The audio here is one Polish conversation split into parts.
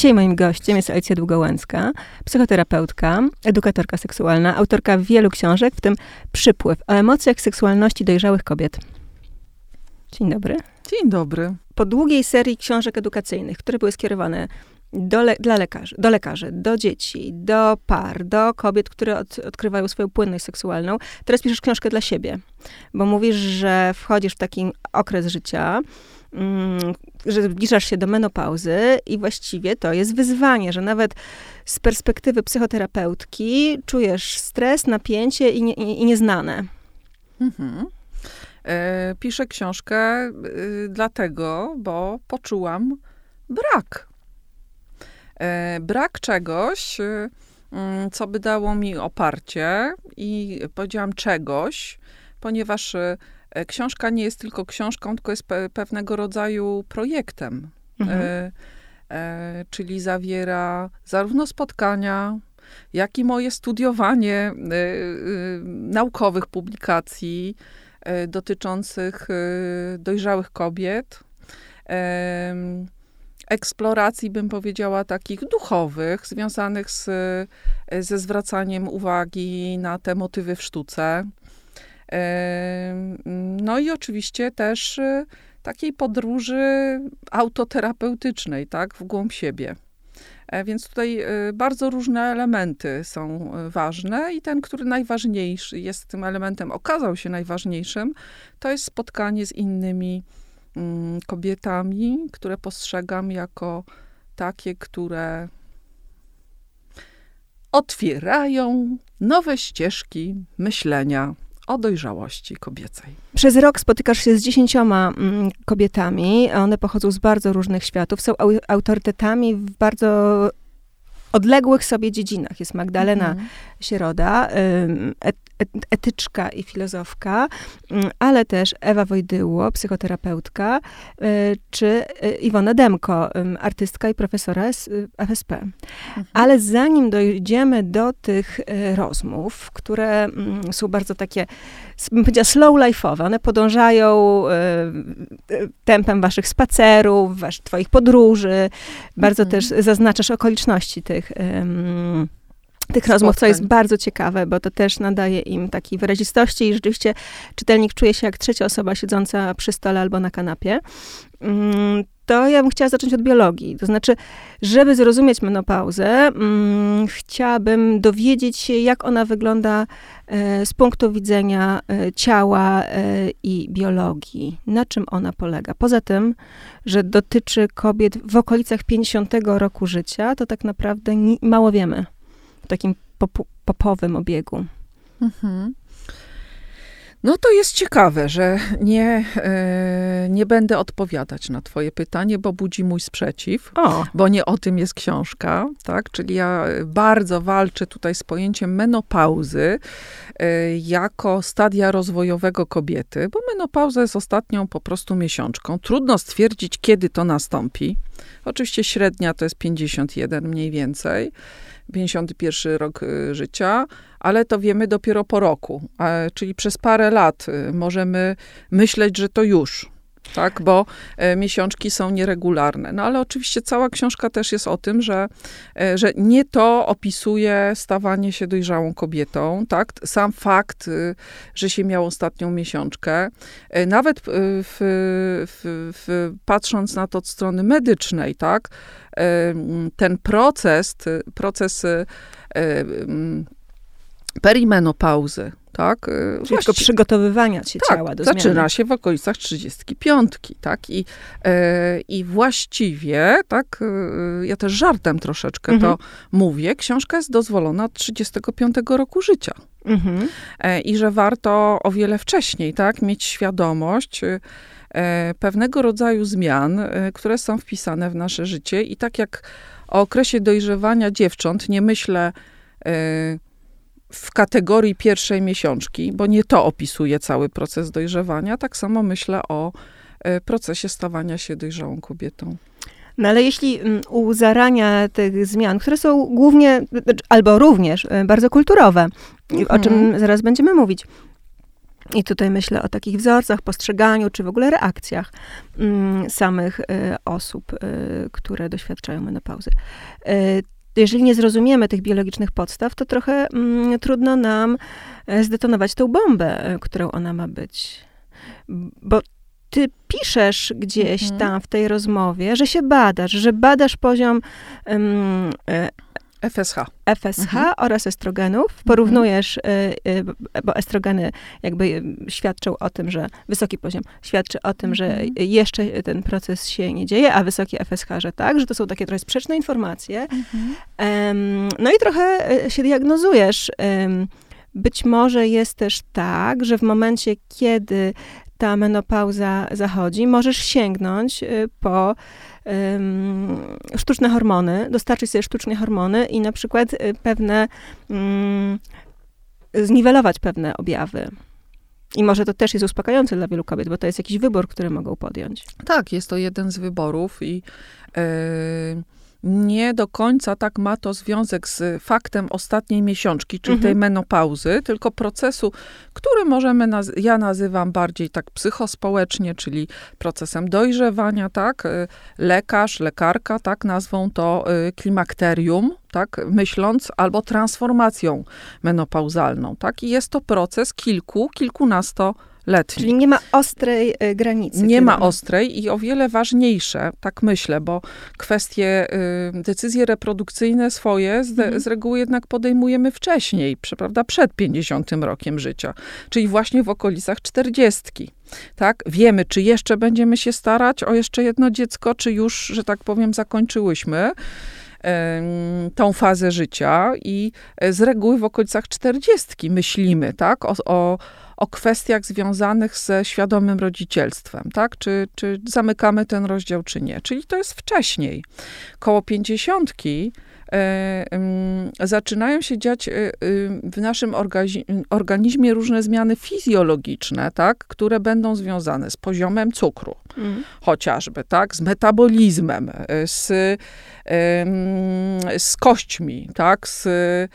Dzisiaj moim gościem jest Alicja Długołęcka, psychoterapeutka, edukatorka seksualna, autorka wielu książek, w tym Przypływ o emocjach seksualności dojrzałych kobiet. Dzień dobry. Dzień dobry. Po długiej serii książek edukacyjnych, które były skierowane do, le dla lekarzy, do lekarzy, do dzieci, do par, do kobiet, które od, odkrywają swoją płynność seksualną. Teraz piszesz książkę dla siebie, bo mówisz, że wchodzisz w taki okres życia, że zbliżasz się do menopauzy i właściwie to jest wyzwanie, że nawet z perspektywy psychoterapeutki czujesz stres, napięcie i, nie, i, nieznane. Mhm. E, piszę książkę y, dlatego, bo poczułam brak E, brak czegoś, y, mm, co by dało mi oparcie i powiedziałam czegoś, ponieważ y, e, książka nie jest tylko książką, tylko jest pe pewnego rodzaju projektem. Mhm. E, e, czyli zawiera zarówno spotkania, jak i moje studiowanie e, e, naukowych publikacji dotyczących dojrzałych kobiet eksploracji, bym powiedziała, takich duchowych, związanych z, ze zwracaniem uwagi na te motywy w sztuce. No i oczywiście też y, takiej podróży autoterapeutycznej, tak, w głąb siebie. E, więc tutaj y, bardzo różne elementy są y, ważne i ten, który najważniejszy jest tym elementem, okazał się najważniejszym, to jest spotkanie z innymi Mm, kobietami, które postrzegam jako takie, które otwierają nowe ścieżki myślenia o dojrzałości kobiecej. Przez rok spotykasz się z dziesięcioma mm, kobietami. One pochodzą z bardzo różnych światów, są autorytetami w bardzo odległych sobie dziedzinach. Jest Magdalena mhm. Sieroda, etyczka i filozofka, ale też Ewa Wojdyło, psychoterapeutka, y, czy y, Iwona Demko, artystka i profesora z y, FSP. Mhm. Ale zanim dojdziemy do tych rozmów, które mm, są bardzo takie, bym powiedziała, slow life'owe, one podążają tempem waszych spacerów, wasz, twoich podróży, bardzo mhm. też zaznaczasz okoliczności tych tych rozmów, co jest bardzo ciekawe, bo to też nadaje im takiej wyrazistości i rzeczywiście czytelnik czuje się jak trzecia osoba siedząca przy stole albo na kanapie. To ja bym chciała zacząć od biologii. To znaczy, żeby zrozumieć menopauzę, mm, chciałabym dowiedzieć się, jak ona wygląda e, z punktu widzenia e, ciała e, i biologii. Na czym ona polega? Poza tym, że dotyczy kobiet w okolicach 50 roku życia, to tak naprawdę mało wiemy takim pop popowym obiegu. Mhm. No to jest ciekawe, że nie, e, nie będę odpowiadać na twoje pytanie, bo budzi mój sprzeciw, o. bo nie o tym jest książka, tak? Czyli ja bardzo walczę tutaj z pojęciem menopauzy e, jako stadia rozwojowego kobiety, bo menopauza jest ostatnią po prostu miesiączką. Trudno stwierdzić, kiedy to nastąpi. Oczywiście średnia to jest 51 mniej więcej. 51 rok y, życia, ale to wiemy dopiero po roku, czyli przez parę lat y, możemy myśleć, że to już tak, bo e, miesiączki są nieregularne. No ale oczywiście cała książka też jest o tym, że, e, że nie to opisuje stawanie się dojrzałą kobietą, tak, sam fakt, y, że się miał ostatnią miesiączkę, e, nawet w, w, w, patrząc na to od strony medycznej, tak, ten proces, proces perimenopauzy, tak? Y, Czyli tylko przygotowywania się tak, ciała do zaczyna zmiany. się w okolicach 35, tak? I, e, i właściwie, tak, e, ja też żartem troszeczkę mhm. to mówię, książka jest dozwolona od 35 roku życia. Mhm. E, I że warto o wiele wcześniej, tak, mieć świadomość e, pewnego rodzaju zmian, które są wpisane w nasze życie i tak jak o okresie dojrzewania dziewcząt nie myślę w kategorii pierwszej miesiączki, bo nie to opisuje cały proces dojrzewania, tak samo myślę o e, procesie stawania się dojrzałą kobietą. No ale jeśli mm, u zarania tych zmian, które są głównie, albo również e, bardzo kulturowe, mhm. o czym mhm. zaraz będziemy mówić, I tutaj myślę o takich wzorcach, postrzeganiu, czy w ogóle reakcjach mm, samych y, osób, które doświadczają menopauzy. Jeżeli nie zrozumiemy tych biologicznych podstaw, to trochę mm, trudno nam e, zdetonować tą bombę, e, którą ona ma być. Bo ty piszesz gdzieś mhm. tam w tej rozmowie, że się badasz, że badasz poziom um, FSH. FSH mhm. oraz estrogenów. Mhm. Porównujesz, mhm. bo estrogeny jakby świadczą o tym, że wysoki poziom świadczy o tym, że mhm. jeszcze ten proces się nie dzieje, a wysoki FSH, że tak, że to są takie trochę sprzeczne informacje. Um, no i trochę się diagnozujesz. Być może jest też tak, że w momencie, kiedy ta menopauza zachodzi, możesz sięgnąć po sztuczne hormony, dostarczyć sobie sztuczne hormony i na przykład y, pewne, um, zniwelować pewne objawy. I może to też jest uspokajające dla wielu kobiet, bo to jest jakiś wybór, który mogą podjąć. Tak, jest to jeden z wyborów i yy nie do końca tak ma to związek z faktem ostatniej miesiączki, czyli mhm. tej menopauzy, tylko procesu, który możemy, naz- ja nazywam bardziej tak psychospołecznie, czyli procesem dojrzewania, tak? Y, lekarz, lekarka, tak nazwą to y, klimakterium, tak, myśląc, albo transformacją menopauzalną, tak? I jest to proces kilku, kilkunasto letni. Czyli nie ma ostrej y, granicy. Nie ma ostrej i o wiele ważniejsze, tak myślę, bo kwestie, y, decyzje reprodukcyjne swoje z, mhm. z reguły jednak podejmujemy wcześniej, prawda, przed 50 rokiem życia, czyli właśnie w okolicach 40. Tak? Wiemy, czy jeszcze będziemy się starać o jeszcze jedno dziecko, czy już, że tak powiem, zakończyłyśmy tą fazę życia i e, z reguły w okolicach czterdziestki myślimy, tak, o, o, o kwestiach związanych ze świadomym rodzicielstwem, tak? Czy, czy zamykamy ten rozdział, czy nie. Czyli to jest wcześniej. Koło pięćdziesiątki e, zaczynają się dziać e, w naszym organizmie różne zmiany fizjologiczne, tak, które będą związane z poziomem cukru, mm. chociażby, tak, z metabolizmem, e, z, z kośćmi, tak, z E,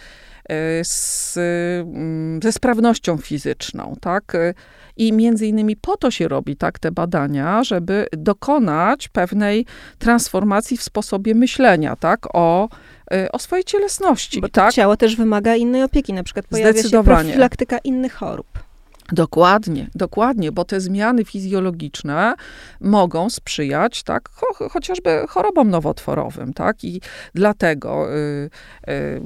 z, mm, ze sprawnością fizyczną, tak? E, I między innymi po to się robi tak te badania, żeby dokonać pewnej transformacji w sposobie myślenia, tak? O, e, o swojej cielesności. Bo tak? ciało też wymaga innej opieki, na przykład pojawia się profilaktyka innych chorób. Dokładnie, dokładnie, bo te zmiany fizjologiczne mogą sprzyjać, tak, cho, chociażby chorobom nowotworowym, tak, i dlatego y, y,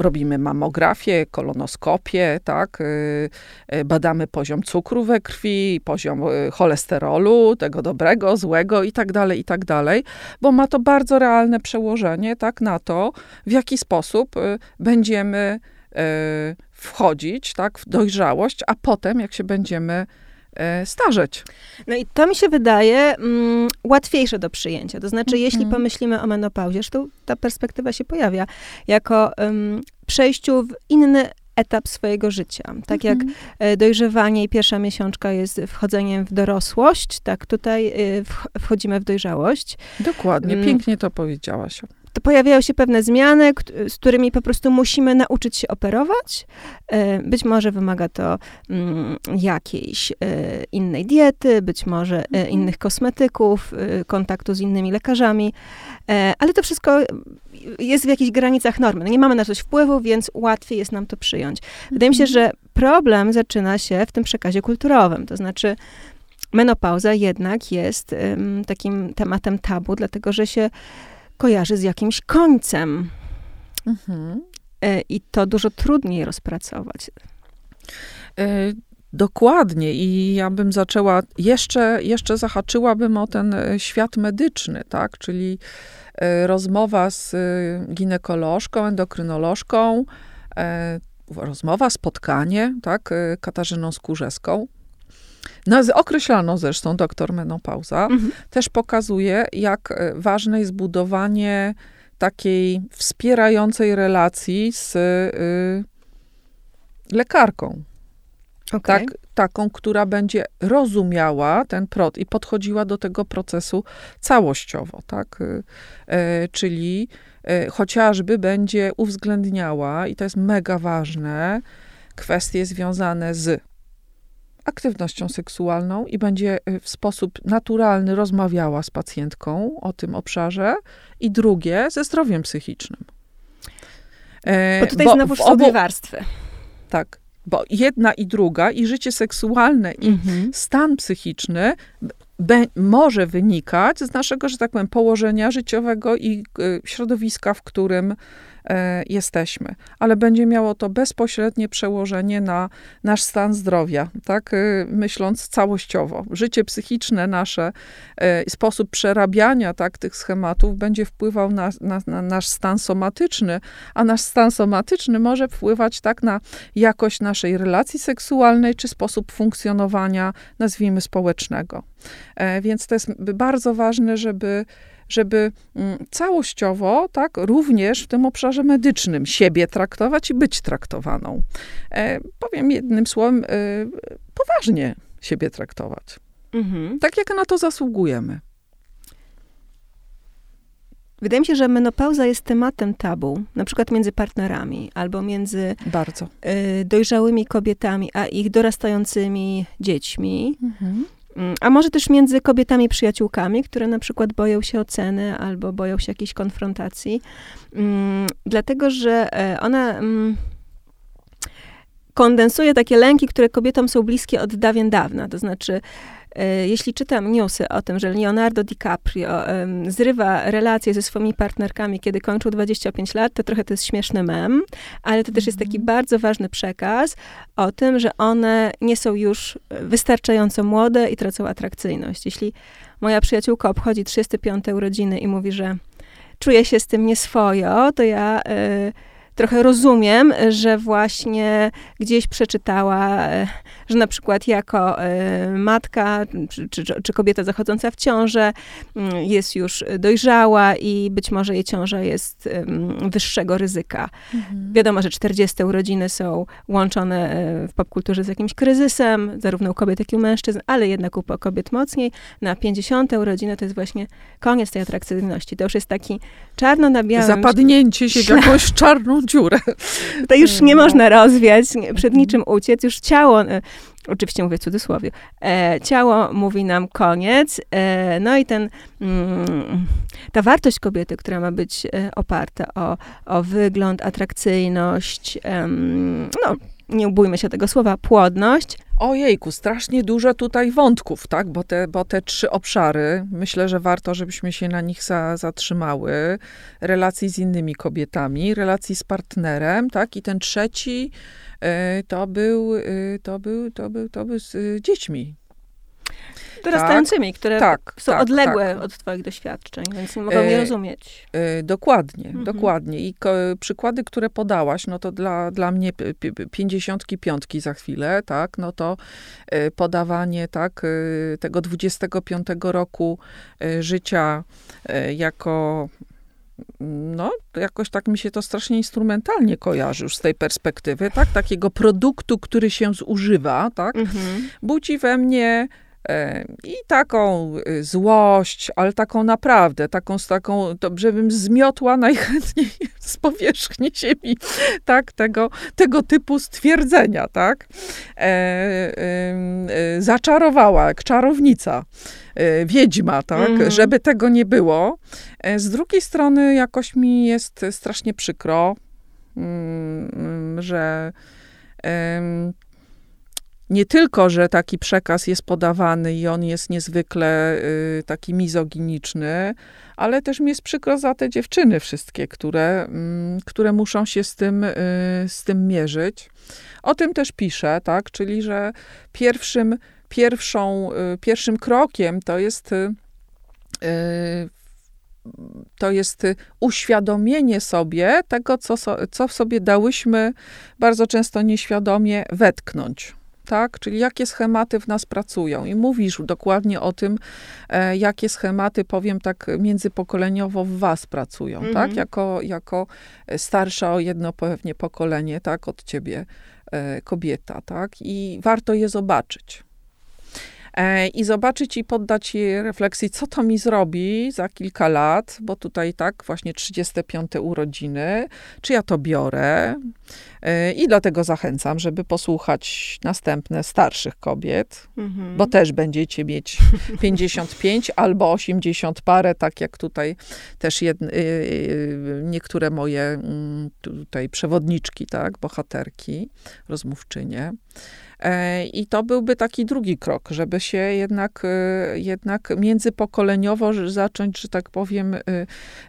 robimy mamografię, kolonoskopię, tak, y, y, badamy poziom cukru we krwi, poziom y, cholesterolu, tego dobrego, złego i tak dalej, i tak dalej, bo ma to bardzo realne przełożenie, tak, na to, w jaki sposób będziemy wchodzić, tak, w dojrzałość, a potem, jak się będziemy starzeć. No i to mi się wydaje mm, łatwiejsze do przyjęcia. To znaczy, mm -hmm. jeśli pomyślimy o menopauzie, to ta perspektywa się pojawia, jako um, przejściu w inny etap swojego życia. Tak jak mhm. e, dojrzewanie i pierwsza miesiączka jest wchodzeniem w dorosłość, tak tutaj e, wchodzimy w dojrzałość. Dokładnie, mm. pięknie to powiedziałaś to pojawiają się pewne zmiany, z którymi po prostu musimy nauczyć się operować. E, być może wymaga to mm, jakiejś e, innej diety, być może e, mhm. innych kosmetyków, kontaktu z innymi lekarzami, ale to wszystko jest w jakichś granicach normy. No nie mamy na coś wpływu, więc łatwiej jest nam to przyjąć. Wydaje mi się, mhm. że problem zaczyna się w tym przekazie kulturowym, to znaczy menopauza jednak jest takim tematem tabu, dlatego że się kojarzy z jakimś końcem. Mhm. E, I to dużo trudniej rozpracować. E, dokładnie. I ja bym zaczęła, jeszcze, jeszcze zahaczyłabym o ten e, świat medyczny, tak? Czyli rozmowa z ginekolożką, endokrynolożką, rozmowa, spotkanie, tak? Katarzyną Skórzeską, no, określano zresztą doktor menopauza, mhm. też pokazuje, jak e, ważne jest budowanie takiej wspierającej relacji z y, lekarką. Okay. Tak, taką, która będzie rozumiała ten prot i podchodziła do tego procesu całościowo, tak? Y, y, czyli chociażby będzie uwzględniała, i to jest mega ważne, kwestie związane z aktywnością seksualną i będzie w sposób naturalny rozmawiała z pacjentką o tym obszarze, i drugie ze zdrowiem psychicznym. Bo tutaj bo znowu są dwie warstwy. Tak, bo jedna i druga, i życie seksualne, i mhm. stan psychiczny be, może wynikać z naszego, że tak powiem, położenia życiowego i y, środowiska, w którym E, jesteśmy, ale będzie miało to bezpośrednie przełożenie na nasz stan zdrowia, tak, e, myśląc całościowo. Życie psychiczne nasze, e, sposób przerabiania, tak, tych schematów będzie wpływał na, na, na nasz stan somatyczny, a nasz stan somatyczny może wpływać, tak, na jakość naszej relacji seksualnej, czy sposób funkcjonowania, nazwijmy, społecznego. Więc to jest bardzo ważne, żeby żeby mm, całościowo, tak, również w tym obszarze medycznym siebie traktować i być traktowaną. E, powiem jednym słowem, e, poważnie siebie traktować. Mhm. Tak jak na to zasługujemy. Wydaje mi się, że menopauza jest tematem tabu, na przykład między partnerami albo między Bardzo. Y, dojrzałymi kobietami, a ich dorastającymi dziećmi. Mhm. Mm, a może też między kobietami przyjaciółkami, które na przykład boją się oceny albo boją się jakiejś konfrontacji, mm, dlatego że e, ona mm, kondensuje takie lęki, które kobietom są bliskie od dawien dawna. To znaczy, jeśli czytam newsy o tym, że Leonardo DiCaprio zrywa relacje ze swoimi partnerkami, kiedy kończył 25 lat, to trochę to jest śmieszny mem, ale to też jest taki mhm. bardzo ważny przekaz o tym, że one nie są już wystarczająco młode i tracą atrakcyjność. Jeśli moja przyjaciółka obchodzi 35 urodziny i mówi, że czuje się z tym nieswojo, to ja... Y, trochę rozumiem, że właśnie gdzieś przeczytała, e, że na przykład jako e, matka czy, czy, czy kobieta zachodząca w ciążę mm, jest już dojrzała i być może jej ciąża jest wyższego ryzyka. Mhm. Wiadomo, że 40 urodziny są łączone e, w popkulturze z jakimś kryzysem, zarówno u kobiet, jak i u mężczyzn, ale jednak u kobiet mocniej. Na 50 urodziny to jest właśnie koniec tej atrakcyjności. To już jest taki czarno na białym. Zapadnięcie się w jakąś czarną dziurę. To już nie no. można rozwiać, przed niczym uciec, już ciało, e, oczywiście mówię w cudzysłowie, e, ciało mówi nam koniec, e, no i ten, mm, ta wartość kobiety, która ma być e, oparta o, o wygląd, atrakcyjność, no, nie bójmy się tego słowa, płodność, Ojejku, strasznie dużo tutaj wątków, tak? Bo te, bo te trzy obszary, myślę, że warto, żebyśmy się na nich za, zatrzymały. Relacji z innymi kobietami, relacji z partnerem, tak? I ten trzeci y, to był, y, to był, to był, to był z y, dziećmi, dorastającymi, tak, które tak, są tak, odległe tak. od twoich doświadczeń, więc nie mogą e, je rozumieć. E, dokładnie, mhm. dokładnie. I ko, przykłady, które podałaś, no to dla, dla mnie pięćdziesiątki piątki za chwilę, tak, no to e, podawanie, tak, e, tego 25 roku e, życia e, jako no, jakoś tak mi się to strasznie instrumentalnie kojarzy już z tej perspektywy, tak, takiego produktu, który się zużywa, tak, mhm. budzi we mnie i taką y, złość, ale taką naprawdę, taką, z taką, to, żebym zmiotła najchętniej z powierzchni ziemi, tak, tego, tego typu stwierdzenia, tak, e, e, zaczarowała, jak czarownica, e, wiedźma, tak, mm. żeby tego nie było. E, z drugiej strony jakoś mi jest strasznie przykro, mm, że nie tylko, że taki przekaz jest podawany i on jest niezwykle y, taki mizoginiczny, ale też mi jest przykro za te dziewczyny wszystkie, które, y, które muszą się z tym, y, z tym mierzyć. O tym też piszę, tak, czyli że pierwszym, pierwszą, y, pierwszym krokiem to jest y, to jest uświadomienie sobie tego, co, co sobie dałyśmy bardzo często nieświadomie wetknąć tak? Czyli jakie schematy w nas pracują. I mówisz dokładnie o tym, e, jakie schematy, powiem tak, międzypokoleniowo w was pracują, tak? mhm. tak? Jako, jako starsza o jedno pewnie pokolenie, tak? Od ciebie e, kobieta, tak? I warto je zobaczyć. E, I zobaczyć i poddać jej refleksji, co to mi zrobi za kilka lat, bo tutaj tak, właśnie 35 urodziny, czy ja to biorę, E, I dlatego zachęcam, żeby posłuchać następne starszych kobiet, mhm. bo też będziecie mieć 55 albo 80 parę, tak jak tutaj też jedne, niektóre moje mm, tutaj przewodniczki, tak, bohaterki, rozmówczynie. E, I to byłby taki drugi krok, żeby się jednak, e, jednak międzypokoleniowo zacząć, że tak powiem, e,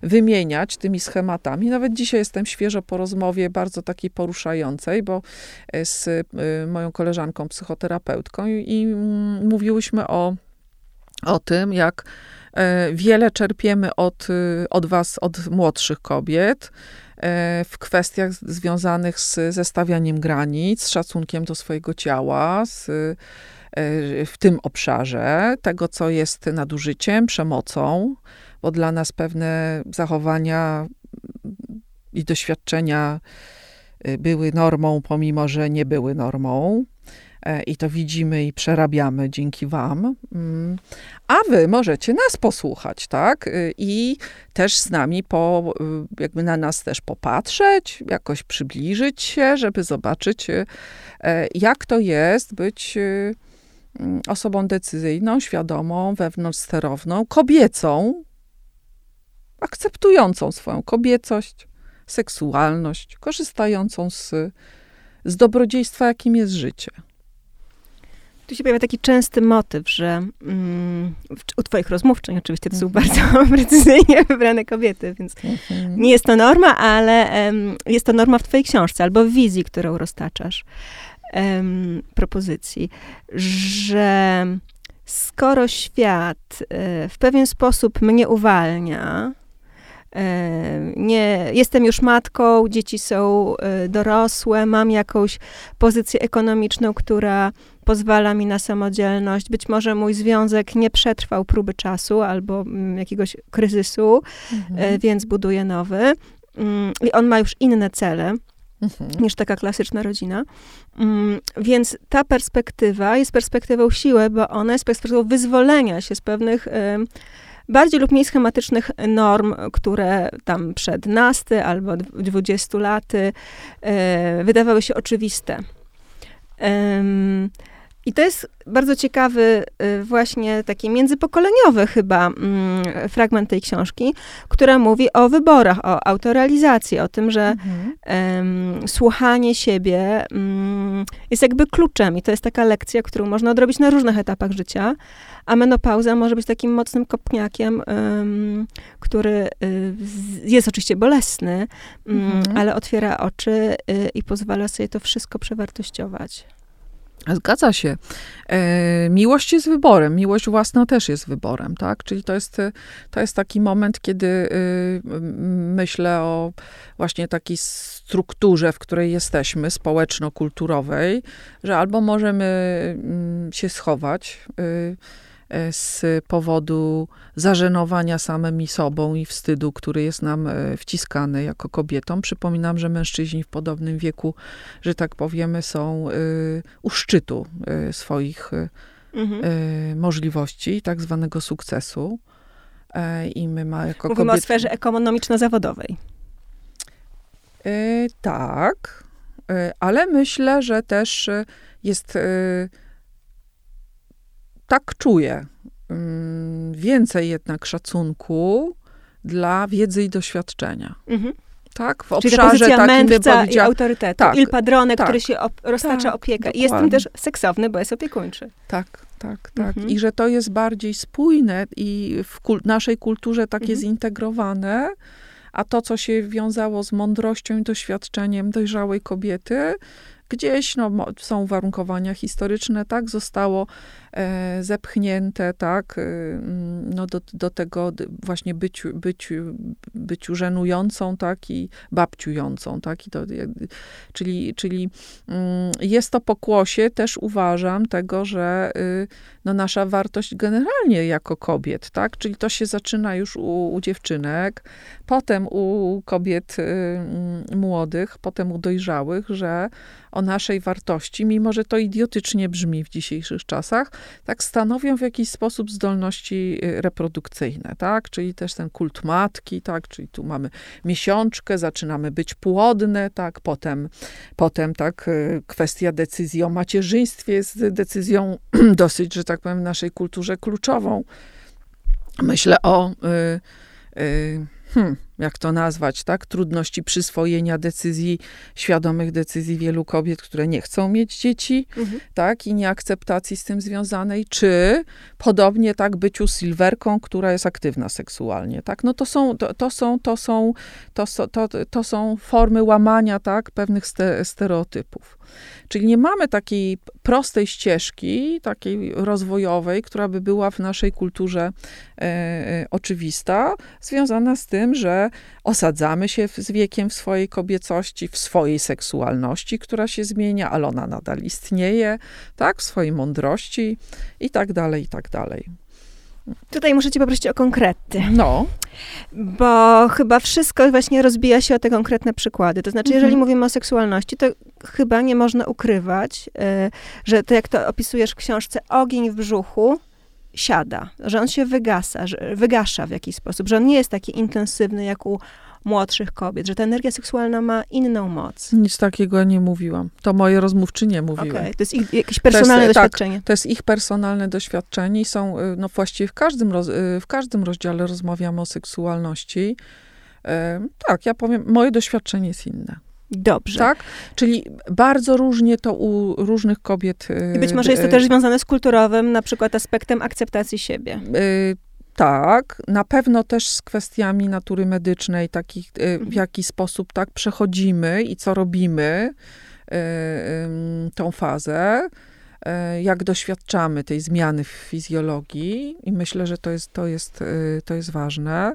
wymieniać tymi schematami. Nawet dzisiaj jestem świeżo po rozmowie bardzo takiej poruszającej, bo z moją koleżanką psychoterapeutką i mówiłyśmy o, o tym, jak wiele czerpiemy od, od was, od młodszych kobiet, w kwestiach związanych z zestawianiem granic, z szacunkiem do swojego ciała, z, e, w tym obszarze, tego, co jest nadużyciem, przemocą, bo dla nas pewne zachowania i doświadczenia e, były normą, pomimo że nie były normą. E, i to widzimy i przerabiamy dzięki Wam. Mm. A Wy możecie nas posłuchać, tak? Y, I też z nami, po, y, jakby na nas też popatrzeć, jakoś przybliżyć się, żeby zobaczyć, y, e, jak to jest być mm, osobą decyzyjną, świadomą, wewnątrzsterowną, kobiecą, akceptującą swoją kobiecość, seksualność, korzystającą z, z dobrodziejstwa, jakim jest życie. Tu się pojawia taki częsty motyw, że mm, u twoich rozmówczyń oczywiście to są mhm. bardzo precyzyjnie wybrane kobiety, więc mhm. nie jest to norma, ale um, jest to norma w twojej książce albo w wizji, którą roztaczasz, um, propozycji, że skoro świat y, w pewien sposób mnie uwalnia, e, nie, jestem już matką, dzieci są y, dorosłe, mam jakąś pozycję ekonomiczną, która pozwala mi na samodzielność. Być może mój związek nie przetrwał próby czasu albo mm, jakiegoś kryzysu, mhm. E, więc buduję nowy. Mm, I on ma już inne cele. Mhm. niż taka klasyczna rodzina. Mm, więc ta perspektywa jest perspektywą siły, bo ona jest perspektywą wyzwolenia się z pewnych bardziej lub mniej schematycznych norm, które tam przed nasty albo 20 laty e, wydawały się oczywiste. I to jest bardzo ciekawy, y, właśnie taki międzypokoleniowy chyba mm, fragment tej książki, która mówi o wyborach, o autorealizacji, o tym, że mhm. um, słuchanie siebie um, jest jakby kluczem i to jest taka lekcja, którą można odrobić na różnych etapach życia, a menopauza może być takim mocnym kopniakiem, um, który y, jest oczywiście bolesny, mm, mhm. ale otwiera oczy y, i pozwala sobie to wszystko przewartościować. Zgadza się. E, miłość jest wyborem, miłość własna też jest wyborem, tak? Czyli to jest, to jest taki moment, kiedy y, myślę o właśnie takiej strukturze, w której jesteśmy, społeczno-kulturowej, że albo możemy mm, się schować, y, z powodu zażenowania samymi sobą i wstydu, który jest nam e, wciskany jako kobietom. Przypominam, że mężczyźni w podobnym wieku, że tak powiemy, są e, u szczytu swoich mhm. możliwości, tak zwanego sukcesu. I my ma jako Mówimy kobiety... o sferze ekonomiczno-zawodowej. tak, ale myślę, że też jest tak czuję. Mm, więcej jednak szacunku dla wiedzy i doświadczenia. Mhm. Tak, w obszarze Czyli ta takim i autorytetu. Tak, Il padrone, tak, który się op roztacza tak, opiekę. Dokładnie. I jest tym też seksowny, bo jest opiekuńczy. Tak, tak, tak. Mhm. I że to jest bardziej spójne i w kul naszej kulturze takie mhm. zintegrowane, a to, co się wiązało z mądrością i doświadczeniem dojrzałej kobiety, gdzieś no, są uwarunkowania historyczne, tak, zostało zepchnięte, tak, e, no, do, do tego właśnie byciu, byciu, byciu żenującą, tak, i babciującą, tak, i to, czyli, czyli mm, jest to pokłosie, też uważam, tego, że y, no, nasza wartość generalnie jako kobiet, tak, czyli to się zaczyna już u, u dziewczynek, potem u kobiet y, mm, młodych, potem u dojrzałych, że o naszej wartości, mimo że to idiotycznie brzmi w dzisiejszych czasach, tak stanowią w jakiś sposób zdolności reprodukcyjne, tak? Czyli też ten kult matki, tak? Czyli tu mamy miesiączkę, zaczynamy być płodne, tak? Potem, potem tak, kwestia decyzji o macierzyństwie jest decyzją dosyć, że tak powiem, w naszej kulturze kluczową. Myślę o... Yy, hmm, jak to nazwać, tak? Trudności przyswojenia decyzji, świadomych decyzji wielu kobiet, które nie chcą mieć dzieci, mhm. tak? I nieakceptacji z tym związanej, czy podobnie tak byciu silwerką, która jest aktywna seksualnie, tak? No to są, to, to są, to są, to, to, to są formy łamania, tak? Pewnych ste, stereotypów. Czyli nie mamy takiej prostej ścieżki, takiej rozwojowej, która by była w naszej kulturze e, e, oczywista, związana z tym, że osadzamy się z wiekiem w swojej kobiecości, w swojej seksualności, która się zmienia, ale ona nadal istnieje, tak, w swojej mądrości i tak dalej, i tak dalej. Tutaj muszę cię poprosić o konkrety. No. Bo chyba wszystko właśnie rozbija się o te konkretne przykłady. To znaczy, mhm. jeżeli mówimy o seksualności, to chyba nie można ukrywać, y, że to jak to opisujesz w książce, ogień w brzuchu siada, że on się wygasa, że wygasza w jakiś sposób, że on nie jest taki intensywny jak u młodszych kobiet, że ta energia seksualna ma inną moc. Nic takiego nie mówiłam. To moje rozmówczynie mówiły. Okay. To jest ich jakieś personalne to jest, tak, doświadczenie. Tak, to jest ich personalne doświadczenie i są, y, no właściwie w każdym, roz, y, w każdym rozdziale rozmawiamy o seksualności. Tak, ja powiem, moje doświadczenie jest inne. Dobrze. Tak? Czyli bardzo różnie to u różnych kobiet. I być może jest to też związane z kulturowym, na przykład aspektem akceptacji siebie. Tak, na pewno też z kwestiami natury medycznej, takich, y, w mhm. jaki sposób tak przechodzimy i co robimy y, tą fazę, y, jak doświadczamy tej zmiany w fizjologii i myślę, że to jest, to jest, to jest ważne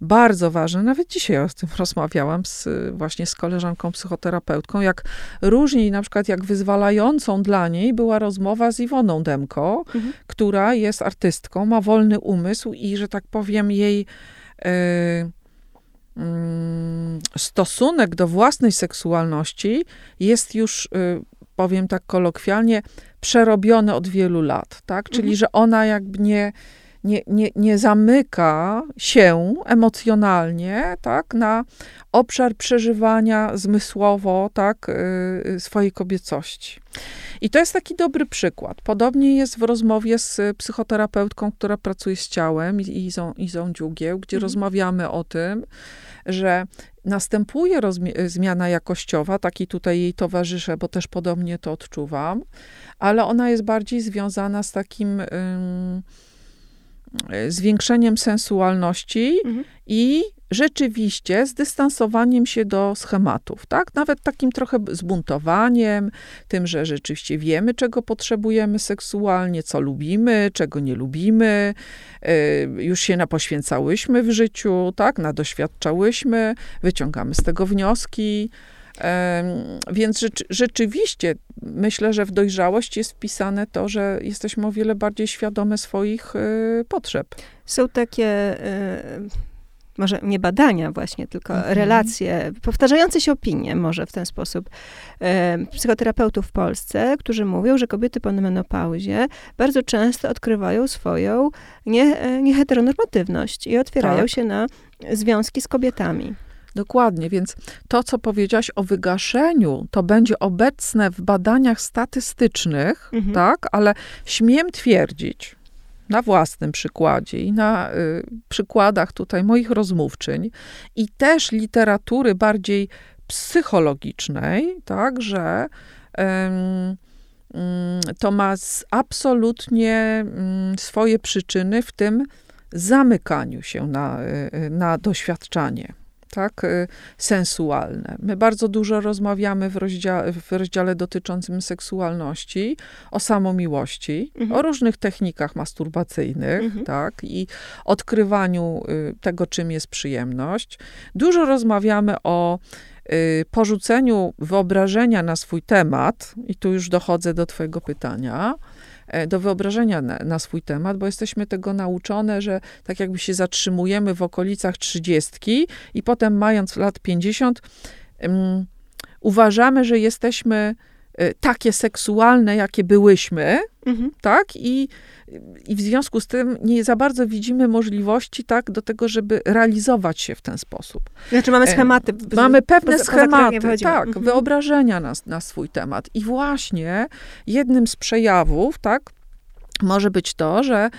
bardzo ważne, nawet dzisiaj o tym rozmawiałam z, właśnie z koleżanką psychoterapeutką, jak różni, na przykład jak wyzwalającą dla niej była rozmowa z Iwoną Demko, mhm. która jest artystką, ma wolny umysł i, że tak powiem, jej y, stosunek do własnej seksualności jest już, y, powiem tak kolokwialnie, przerobiony od wielu lat, tak? Czyli, mhm. że ona jakby nie nie, nie, nie zamyka się emocjonalnie, tak, na obszar przeżywania zmysłowo, tak, y, swojej kobiecości. I to jest taki dobry przykład. Podobnie jest w rozmowie z psychoterapeutką, która pracuje z ciałem, Izą, Izą Dziugieł, gdzie mhm. rozmawiamy o tym, że następuje zmiana jakościowa, taki tutaj jej towarzyszę, bo też podobnie to odczuwam, ale ona jest bardziej związana z takim zwiększeniem sensualności mhm. i rzeczywiście z dystansowaniem się do schematów, tak? Nawet takim trochę zbuntowaniem, tym, że rzeczywiście wiemy, czego potrzebujemy seksualnie, co lubimy, czego nie lubimy, e, już się napoświęcałyśmy w życiu, tak? Nadoświadczałyśmy, wyciągamy z tego wnioski, więc rzeczy, rzeczywiście myślę, że w dojrzałość jest wpisane to, że jesteśmy o wiele bardziej świadome swoich y, potrzeb. Są takie y, może nie badania właśnie, tylko mhm. relacje, powtarzające się opinie może w ten sposób psychoterapeutów w Polsce, którzy mówią, że kobiety po menopauzie bardzo często odkrywają swoją nie, e, nieheteronormatywność i otwierają tak. się na związki z kobietami. Dokładnie, więc to, co powiedziałaś o wygaszeniu, to będzie obecne w badaniach statystycznych, mhm. tak, ale śmiem twierdzić na własnym przykładzie i na y, przykładach tutaj moich rozmówczyń i też literatury bardziej psychologicznej, tak, że to ma absolutnie swoje przyczyny w tym zamykaniu się na, y, na doświadczanie tak, y, sensualne. My bardzo dużo rozmawiamy w rozdziale, w rozdziale dotyczącym seksualności, o samomiłości, mhm. o różnych technikach masturbacyjnych, mhm. tak, i odkrywaniu y, tego, czym jest przyjemność. Dużo rozmawiamy o porzuceniu wyobrażenia na swój temat, i tu już dochodzę do Twojego pytania, E, do wyobrażenia na, na, swój temat, bo jesteśmy tego nauczone, że tak jakby się zatrzymujemy w okolicach trzydziestki i potem mając lat 50, um, uważamy, że jesteśmy y, takie seksualne, jakie byłyśmy, mhm. tak? I, I w związku z tym nie za bardzo widzimy możliwości, tak, do tego, żeby realizować się w ten sposób. Znaczy mamy schematy. Mamy pewne schematy, tak, mhm. wyobrażenia na, na swój temat. I właśnie jednym z przejawów, tak, może być to, że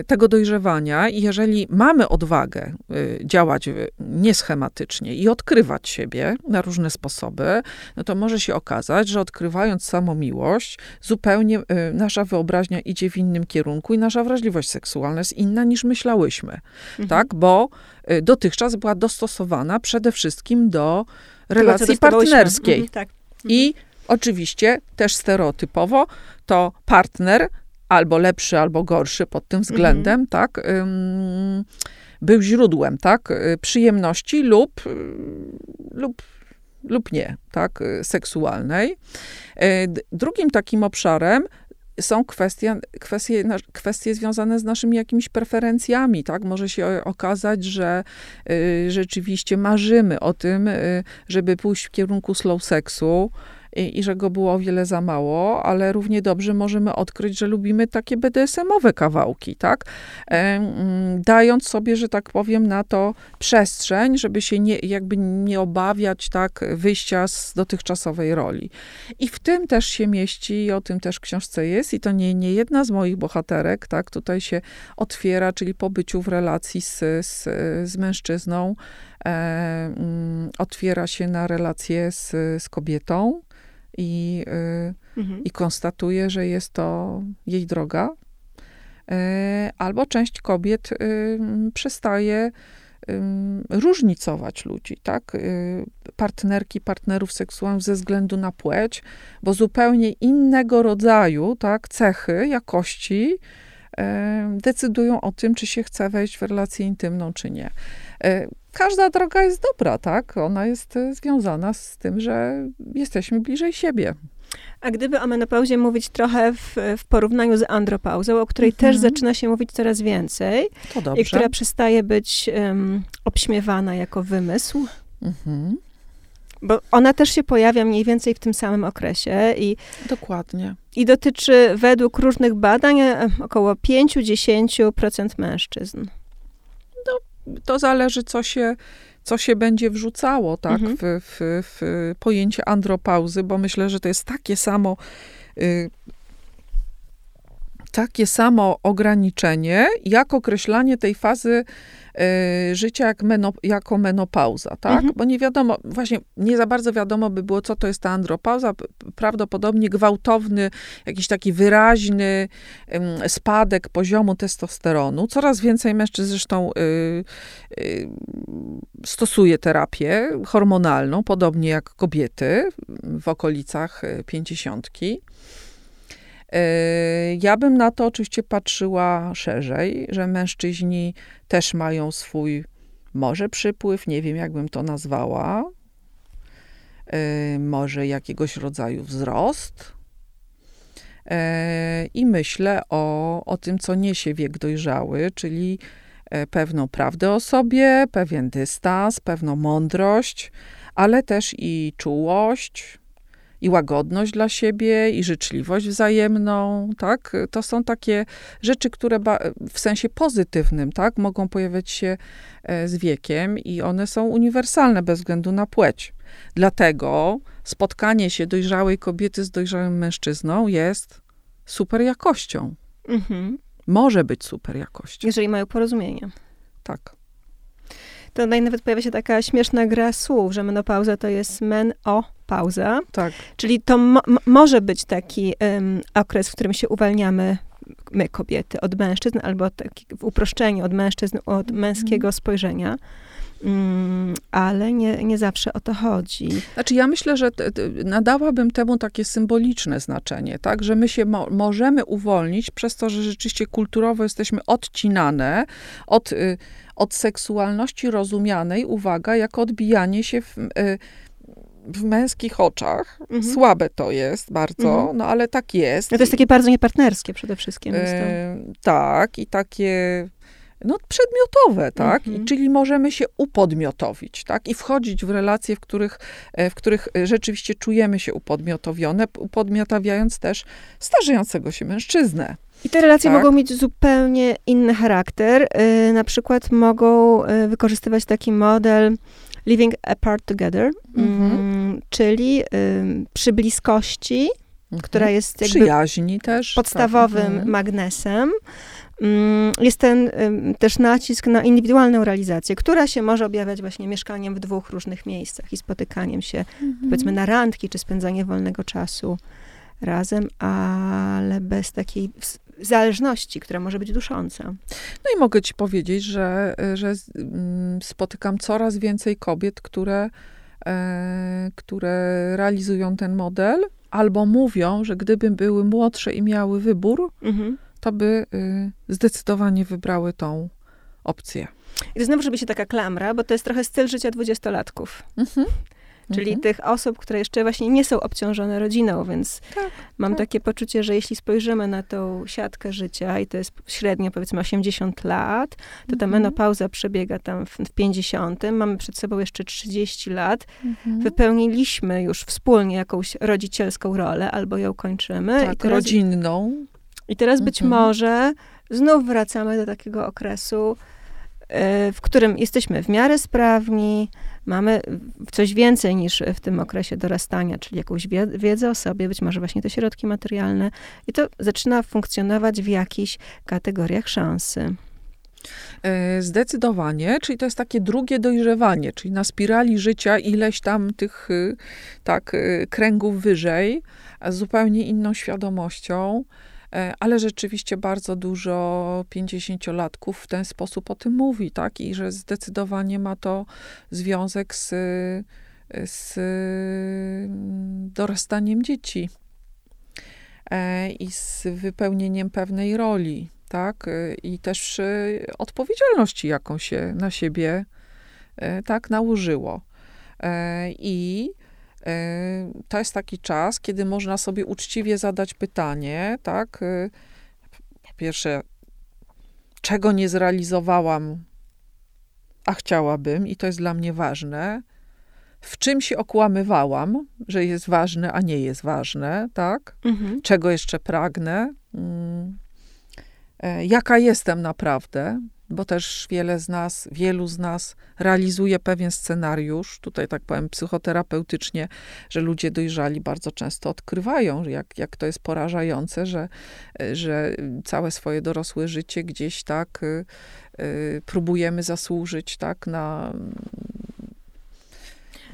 y, tego dojrzewania, i jeżeli mamy odwagę y, działać nieschematycznie i odkrywać siebie na różne sposoby, no to może się okazać, że odkrywając samą miłość, zupełnie y, nasza wyobraźnia idzie w innym kierunku i nasza wrażliwość seksualna jest inna niż myślałyśmy, mhm. tak? Bo dotychczas była dostosowana przede wszystkim do relacji partnerskiej. Mhm, tak. I mhm. oczywiście też stereotypowo to partner albo lepszy, albo gorszy pod tym względem, mhm. tak, był źródłem, tak, y, przyjemności lub, y, lub, lub nie, tak, y, seksualnej. Drugim takim obszarem są kwestie, kwestie, kwestie związane z naszymi jakimiś preferencjami, tak? Może się okazać, że rzeczywiście marzymy o tym, żeby pójść w kierunku slow seksu, i, że go było o wiele za mało, ale równie dobrze możemy odkryć, że lubimy takie BDSM-owe kawałki, tak? E, dając sobie, że tak powiem, na to przestrzeń, żeby się nie, jakby nie obawiać, tak, wyjścia z dotychczasowej roli. I w tym też się mieści, i o tym też w książce jest, i to nie, nie jedna z moich bohaterek, tak, tutaj się otwiera, czyli po byciu w relacji z, z, z mężczyzną, e, otwiera się na relację z, z kobietą, i, mhm. i konstatuje, że jest to jej droga. Y, albo część kobiet y, przestaje różnicować ludzi, tak? Partnerki, partnerów seksualnych ze względu na płeć, bo zupełnie innego rodzaju, tak, cechy, jakości decydują o tym, czy się chce wejść w relację intymną, czy nie każda droga jest dobra, tak? Ona jest e, związana z tym, że jesteśmy bliżej siebie. A gdyby o menopauzie mówić trochę w, w porównaniu z andropauzą, o której mhm. też zaczyna się mówić coraz więcej i która przestaje być um, obśmiewana jako wymysł, mhm. bo ona też się pojawia mniej więcej w tym samym okresie i dokładnie. I dotyczy według różnych badań około 5-10% mężczyzn to zależy, co się, co się będzie wrzucało, tak, mhm. w, w, w pojęcie andropauzy, bo myślę, że to jest takie samo, y, takie samo ograniczenie, jak określanie tej fazy życia jak meno, jako menopauza, tak? Mhm. Bo nie wiadomo, właśnie nie za bardzo wiadomo by było, co to jest ta andropauza. Prawdopodobnie gwałtowny, jakiś taki wyraźny spadek poziomu testosteronu. Coraz więcej mężczyzn zresztą y, y, stosuje terapię hormonalną, podobnie jak kobiety w okolicach pięćdziesiątki. Yy, ja bym na to oczywiście patrzyła szerzej, że mężczyźni też mają swój może przypływ, nie wiem jak bym to nazwała, yy, może jakiegoś rodzaju wzrost. Yy, I myślę o, o tym, co niesie wiek dojrzały, czyli pewną prawdę o sobie, pewien dystans, pewną mądrość, ale też i czułość, i łagodność dla siebie, i życzliwość wzajemną, tak? To są takie rzeczy, które w sensie pozytywnym, tak? Mogą pojawiać się e, z wiekiem i one są uniwersalne bez względu na płeć. Dlatego spotkanie się dojrzałej kobiety z dojrzałym mężczyzną jest super jakością. Mhm. Może być super jakością. Jeżeli mają porozumienie. Tak to nawet pojawia się taka śmieszna gra słów, że menopauza to jest men o pauza. Tak. Czyli to mo może być taki um, okres, w którym się uwalniamy my kobiety od mężczyzn, albo taki w uproszczeniu od mężczyzn, od męskiego spojrzenia. Mm, ale nie, nie zawsze o to chodzi. Znaczy, ja myślę, że nadałabym temu takie symboliczne znaczenie, tak, że my się mo możemy uwolnić przez to, że rzeczywiście kulturowo jesteśmy odcinane od, y, od seksualności rozumianej, uwaga, jako odbijanie się w, y, w męskich oczach. Mhm. Słabe to jest bardzo, mhm. no ale tak jest. No to jest takie bardzo niepartnerskie przede wszystkim. Tak, i takie no, przedmiotowe, tak? Mhm. I, czyli możemy się upodmiotowić, tak? I wchodzić w relacje, w których, e, w których e, rzeczywiście czujemy się upodmiotowione, upodmiotawiając też starzejącego się mężczyznę. I te relacje tak? mogą mieć zupełnie inny charakter. Yy, na przykład mogą yy, wykorzystywać taki model living apart together, mhm. yy, czyli y, przy bliskości, mhm. która jest jakby Przyjaźni też. podstawowym tak. magnesem, jest ten też nacisk na indywidualną realizację, która się może objawiać właśnie mieszkaniem w dwóch różnych miejscach i spotykaniem się, mhm. powiedzmy, na randki, czy spędzanie wolnego czasu razem, ale bez takiej zależności, która może być dusząca. No i mogę ci powiedzieć, że, że mm, spotykam coraz więcej kobiet, które, e, które realizują ten model, albo mówią, że gdyby były młodsze i miały wybór, mhm to by y, zdecydowanie wybrały tą opcję. I to znowu może być taka klamra, bo to jest trochę styl życia dwudziestolatka. Mhm. Czyli mhm. tych osób, które jeszcze właśnie nie są obciążone rodziną, więc tak, mam tak. takie poczucie, że jeśli spojrzymy na tą siatkę życia i to jest średnio powiedzmy 80 lat, to ta mhm. menopauza przebiega tam w, w 50, mamy przed sobą jeszcze 30 lat, mhm. wypełniliśmy już wspólnie jakąś rodzicielską rolę albo ją kończymy. Tak, rodzinną. I teraz być mhm. może znów wracamy do takiego okresu, e, w którym jesteśmy w miarę sprawni, mamy coś więcej niż w tym okresie dorastania, czyli jakąś wiedzę o sobie, być może właśnie te środki materialne, i to zaczyna funkcjonować w jakichś kategoriach szansy. E, zdecydowanie, czyli to jest takie drugie dojrzewanie, czyli na spirali życia ileś tam tych y, tak y, kręgów wyżej, z zupełnie inną świadomością. E, ale rzeczywiście bardzo dużo pięćdziesięciolatków w ten sposób o tym mówi, tak? I że zdecydowanie ma to związek z, z dorastaniem dzieci e, i z wypełnieniem pewnej roli, tak? E, I też odpowiedzialności, jaką się na siebie tak nałożyło. I to jest taki czas, kiedy można sobie uczciwie zadać pytanie, tak? Y, po pierwsze, czego nie zrealizowałam, a chciałabym, i to jest dla mnie ważne. W czym się okłamywałam, że jest ważne, a nie jest ważne, tak? Mhm. Czego jeszcze pragnę? Mm. E, jaka jestem naprawdę? bo też wiele z nas, wielu z nas realizuje pewien scenariusz, tutaj tak powiem psychoterapeutycznie, że ludzie dojrzali bardzo często odkrywają, jak, jak to jest porażające, że, że całe swoje dorosłe życie gdzieś tak y, y, próbujemy zasłużyć tak na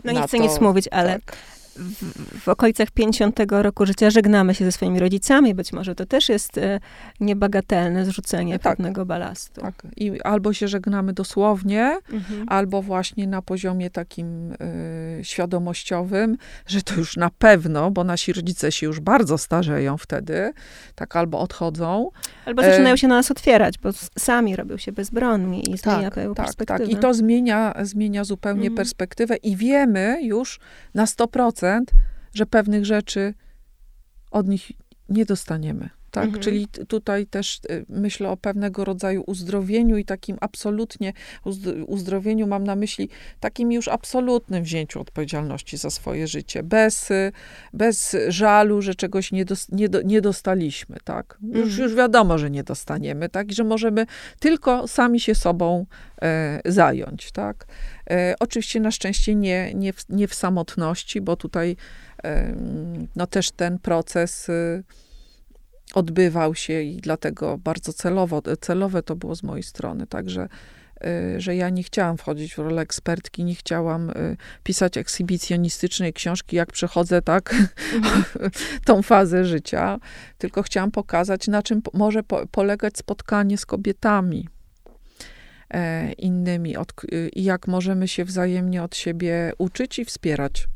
no nie chcę to, nic mówić, ale tak w, w, okolicach 50 roku życia żegnamy się ze swoimi rodzicami. Być może to też jest e, niebagatelne zrzucenie tak, pewnego balastu. Tak. I albo się żegnamy dosłownie, mhm. albo właśnie na poziomie takim y, świadomościowym, że to już na pewno, bo nasi rodzice się już bardzo starzeją wtedy, tak albo odchodzą. Albo zaczynają się na nas otwierać, bo sami robią się bezbronni i zmienia tak, tak, perspektywę. Tak, i to zmienia, zmienia zupełnie mhm. perspektywę i wiemy już na 100%, że pewnych rzeczy od nich nie dostaniemy. Tak? Mhm. Czyli tutaj też y, myślę o pewnego rodzaju uzdrowieniu i takim absolutnie uzdrowieniu mam na myśli takim już absolutnym wzięciu odpowiedzialności za swoje życie, bez, y, bez żalu, że czegoś nie, dos, nie, nie dostaliśmy, tak? Już, mhm. już wiadomo, że nie dostaniemy, tak? I że możemy tylko sami się sobą e, zająć, tak? E, oczywiście na szczęście nie, nie, w, nie w samotności, bo tutaj e, no też ten proces y, odbywał się i dlatego bardzo celowo, celowe to było z mojej strony. Także y, że ja nie chciałam wchodzić w rolę ekspertki, nie chciałam pisać ekshibicjonistycznej książki, jak przechodzę tak mhm. tą fazę życia, tylko chciałam pokazać, na czym może polegać spotkanie z kobietami e, innymi y, i jak możemy się wzajemnie od siebie uczyć i wspierać.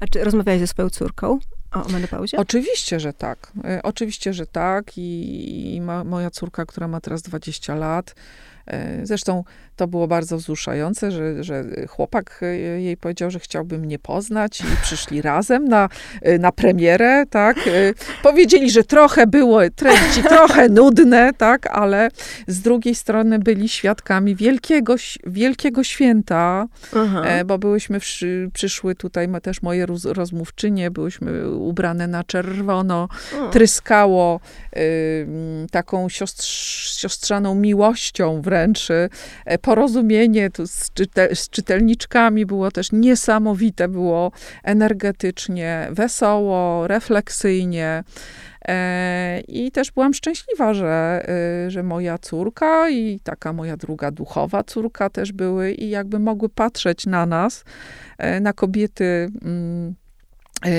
A czy rozmawiałeś ze swoją córką o menopauzie? Oczywiście, że tak. E, oczywiście, że tak. I, i ma, moja córka, która ma teraz 20 lat, E, zresztą to było bardzo wzruszające, że, że chłopak e, jej powiedział, że chciałby mnie poznać i przyszli razem na, e, na premierę, tak. Powiedzieli, że trochę było treści, trochę nudne, tak, ale z drugiej strony byli świadkami wielkiego, wielkiego święta, Aha. bo byłyśmy, przyszły tutaj też moje rozmówczynie, byłyśmy ubrane na czerwono, tryskało y, taką siostrzaną miłością wręcz, y, porozumienie z, czytel, z czytelniczkami było też niesamowite, było energetycznie, wesoło, refleksyjnie. E, I też byłam szczęśliwa, że, y, że moja córka i taka moja druga duchowa córka też były i jakby mogły patrzeć na nas, e, na kobiety mm, e,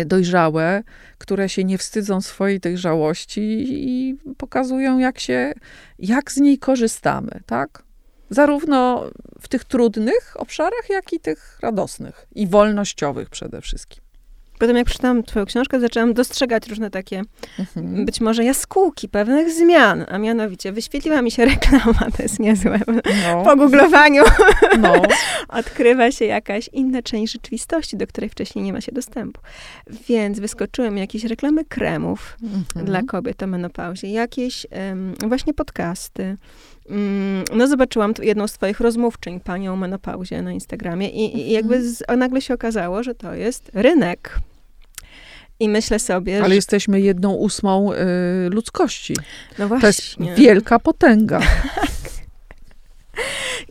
dojrzałe, które się nie wstydzą swojej dojrzałości i pokazują, jak się, jak z niej korzystamy, tak? Zarówno w tych trudnych obszarach, jak i tych radosnych i wolnościowych przede wszystkim. Potem jak przeczytałam twoją książkę, zaczęłam dostrzegać różne takie, mhm. być może jaskółki pewnych zmian, a mianowicie wyświetliła mi się reklama, to jest niezłe. No. Po googlowaniu no. odkrywa się jakaś inna część rzeczywistości, do której wcześniej nie ma się dostępu. Więc wyskoczyły mi jakieś reklamy kremów mhm. dla kobiet o menopauzie, jakieś um, właśnie podcasty, no zobaczyłam jedną z twoich rozmówczyń, panią o menopauzie na Instagramie i, i jakby mhm. z, nagle się okazało, że to jest rynek. I myślę sobie, Ale że... jesteśmy jedną ósmą y, ludzkości. No właśnie. To jest wielka potęga.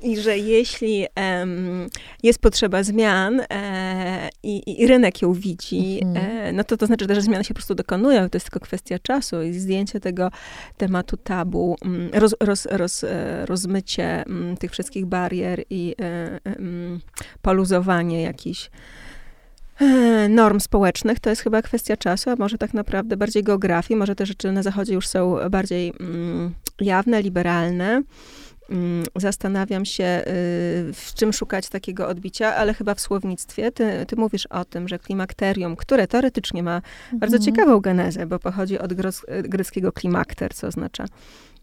I że jeśli um, jest potrzeba zmian e, i, i, rynek ją widzi, mhm. e, no to to znaczy, że zmiany się po prostu dokonują. To jest tylko kwestia czasu i zdjęcie tego tematu tabu, mm, roz, roz, roz, e, rozmycie mm, tych wszystkich barier i e, poluzowanie jakichś E, norm społecznych, to jest chyba kwestia czasu, a może tak naprawdę bardziej geografii, może te rzeczy na zachodzie już są bardziej mm, jawne, liberalne. Mm, zastanawiam się, y, w czym szukać takiego odbicia, ale chyba w słownictwie. Ty, ty mówisz o tym, że klimakterium, które teoretycznie ma mhm. bardzo ciekawą genezę, bo pochodzi od greckiego klimakter, co oznacza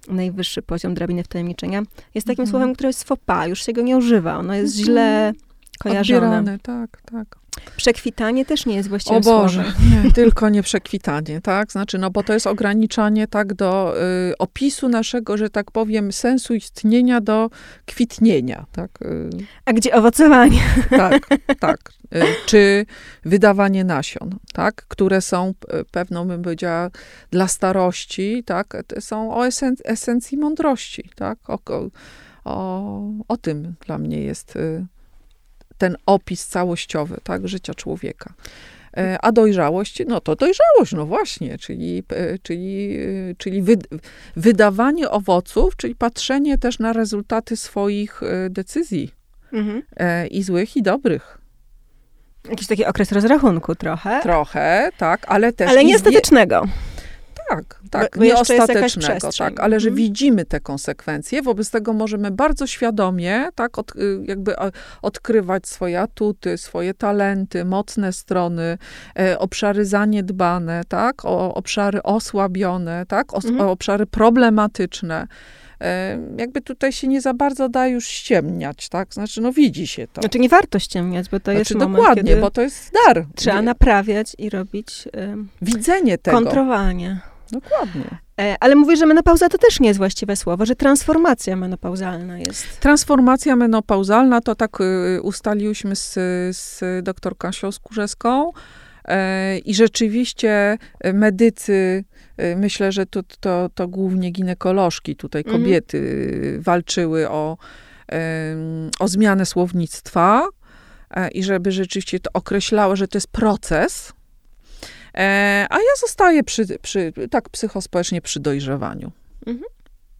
najwyższy poziom drabiny wtajemniczenia, jest takim mhm. słowem, które jest fopa, już się go nie używa. Ono jest mhm. źle kojarzone. Odbierane, tak, tak. Przekwitanie też nie jest właściwie O Boże, nie, tylko nie przekwitanie, tak? Znaczy, no bo to jest ograniczanie tak do y, opisu naszego, że tak powiem, sensu istnienia do kwitnienia, tak? Y. A gdzie owocowanie? Tak, tak. Y, czy wydawanie nasion, tak? Które są y, pewną, bym powiedziała, dla starości, tak? Są o esen esencji mądrości, tak? O, o, o tym dla mnie jest y, ten opis całościowy, tak, życia człowieka. E, a dojrzałość, no to dojrzałość, no właśnie, czyli, e, czyli, e, czyli wy, wydawanie owoców, czyli patrzenie też na rezultaty swoich decyzji. Mhm. I złych, i dobrych. Jakiś taki okres rozrachunku trochę. Trochę, tak, ale też. Ale niestatecznego. Tak, tak, bo, nieostatecznego, tak, ale że mhm. widzimy te konsekwencje, wobec tego możemy bardzo świadomie, tak, od, y, jakby odkrywać swoje atuty, swoje talenty, mocne strony, e, obszary zaniedbane, tak, o, obszary osłabione, tak, o, mhm. obszary problematyczne e, jakby tutaj się nie za bardzo da już ściemniać, tak? Znaczy, no widzi się to. Znaczy nie warto ściemniać, bo to znaczy, jest moment, dokładnie, bo to jest dar. Trzeba naprawiać i robić widzenie tego. Kontrowanie. Dokładnie. E, ale mówisz, że menopauza to też nie jest właściwe słowo, że transformacja menopauzalna jest. Transformacja menopauzalna to tak y, ustaliłyśmy z, z doktor Kasią Skórzeską. E, I rzeczywiście e, medycy, myślę, że to, to, to głównie ginekolożki, tutaj mhm. kobiety mhm. walczyły o, o zmianę słownictwa i żeby rzeczywiście to określało, że to jest proces, E, a ja zostaję przy, przy, tak psychospołecznie przy dojrzewaniu. Mhm.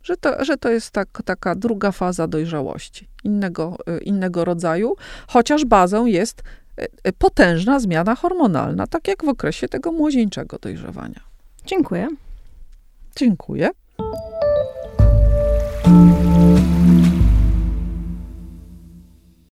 Że, to, że to jest tak, taka druga faza dojrzałości, innego, e, innego rodzaju, chociaż bazą jest e, potężna zmiana hormonalna, tak jak w okresie tego młodzieńczego dojrzewania. Dziękuję. Dziękuję.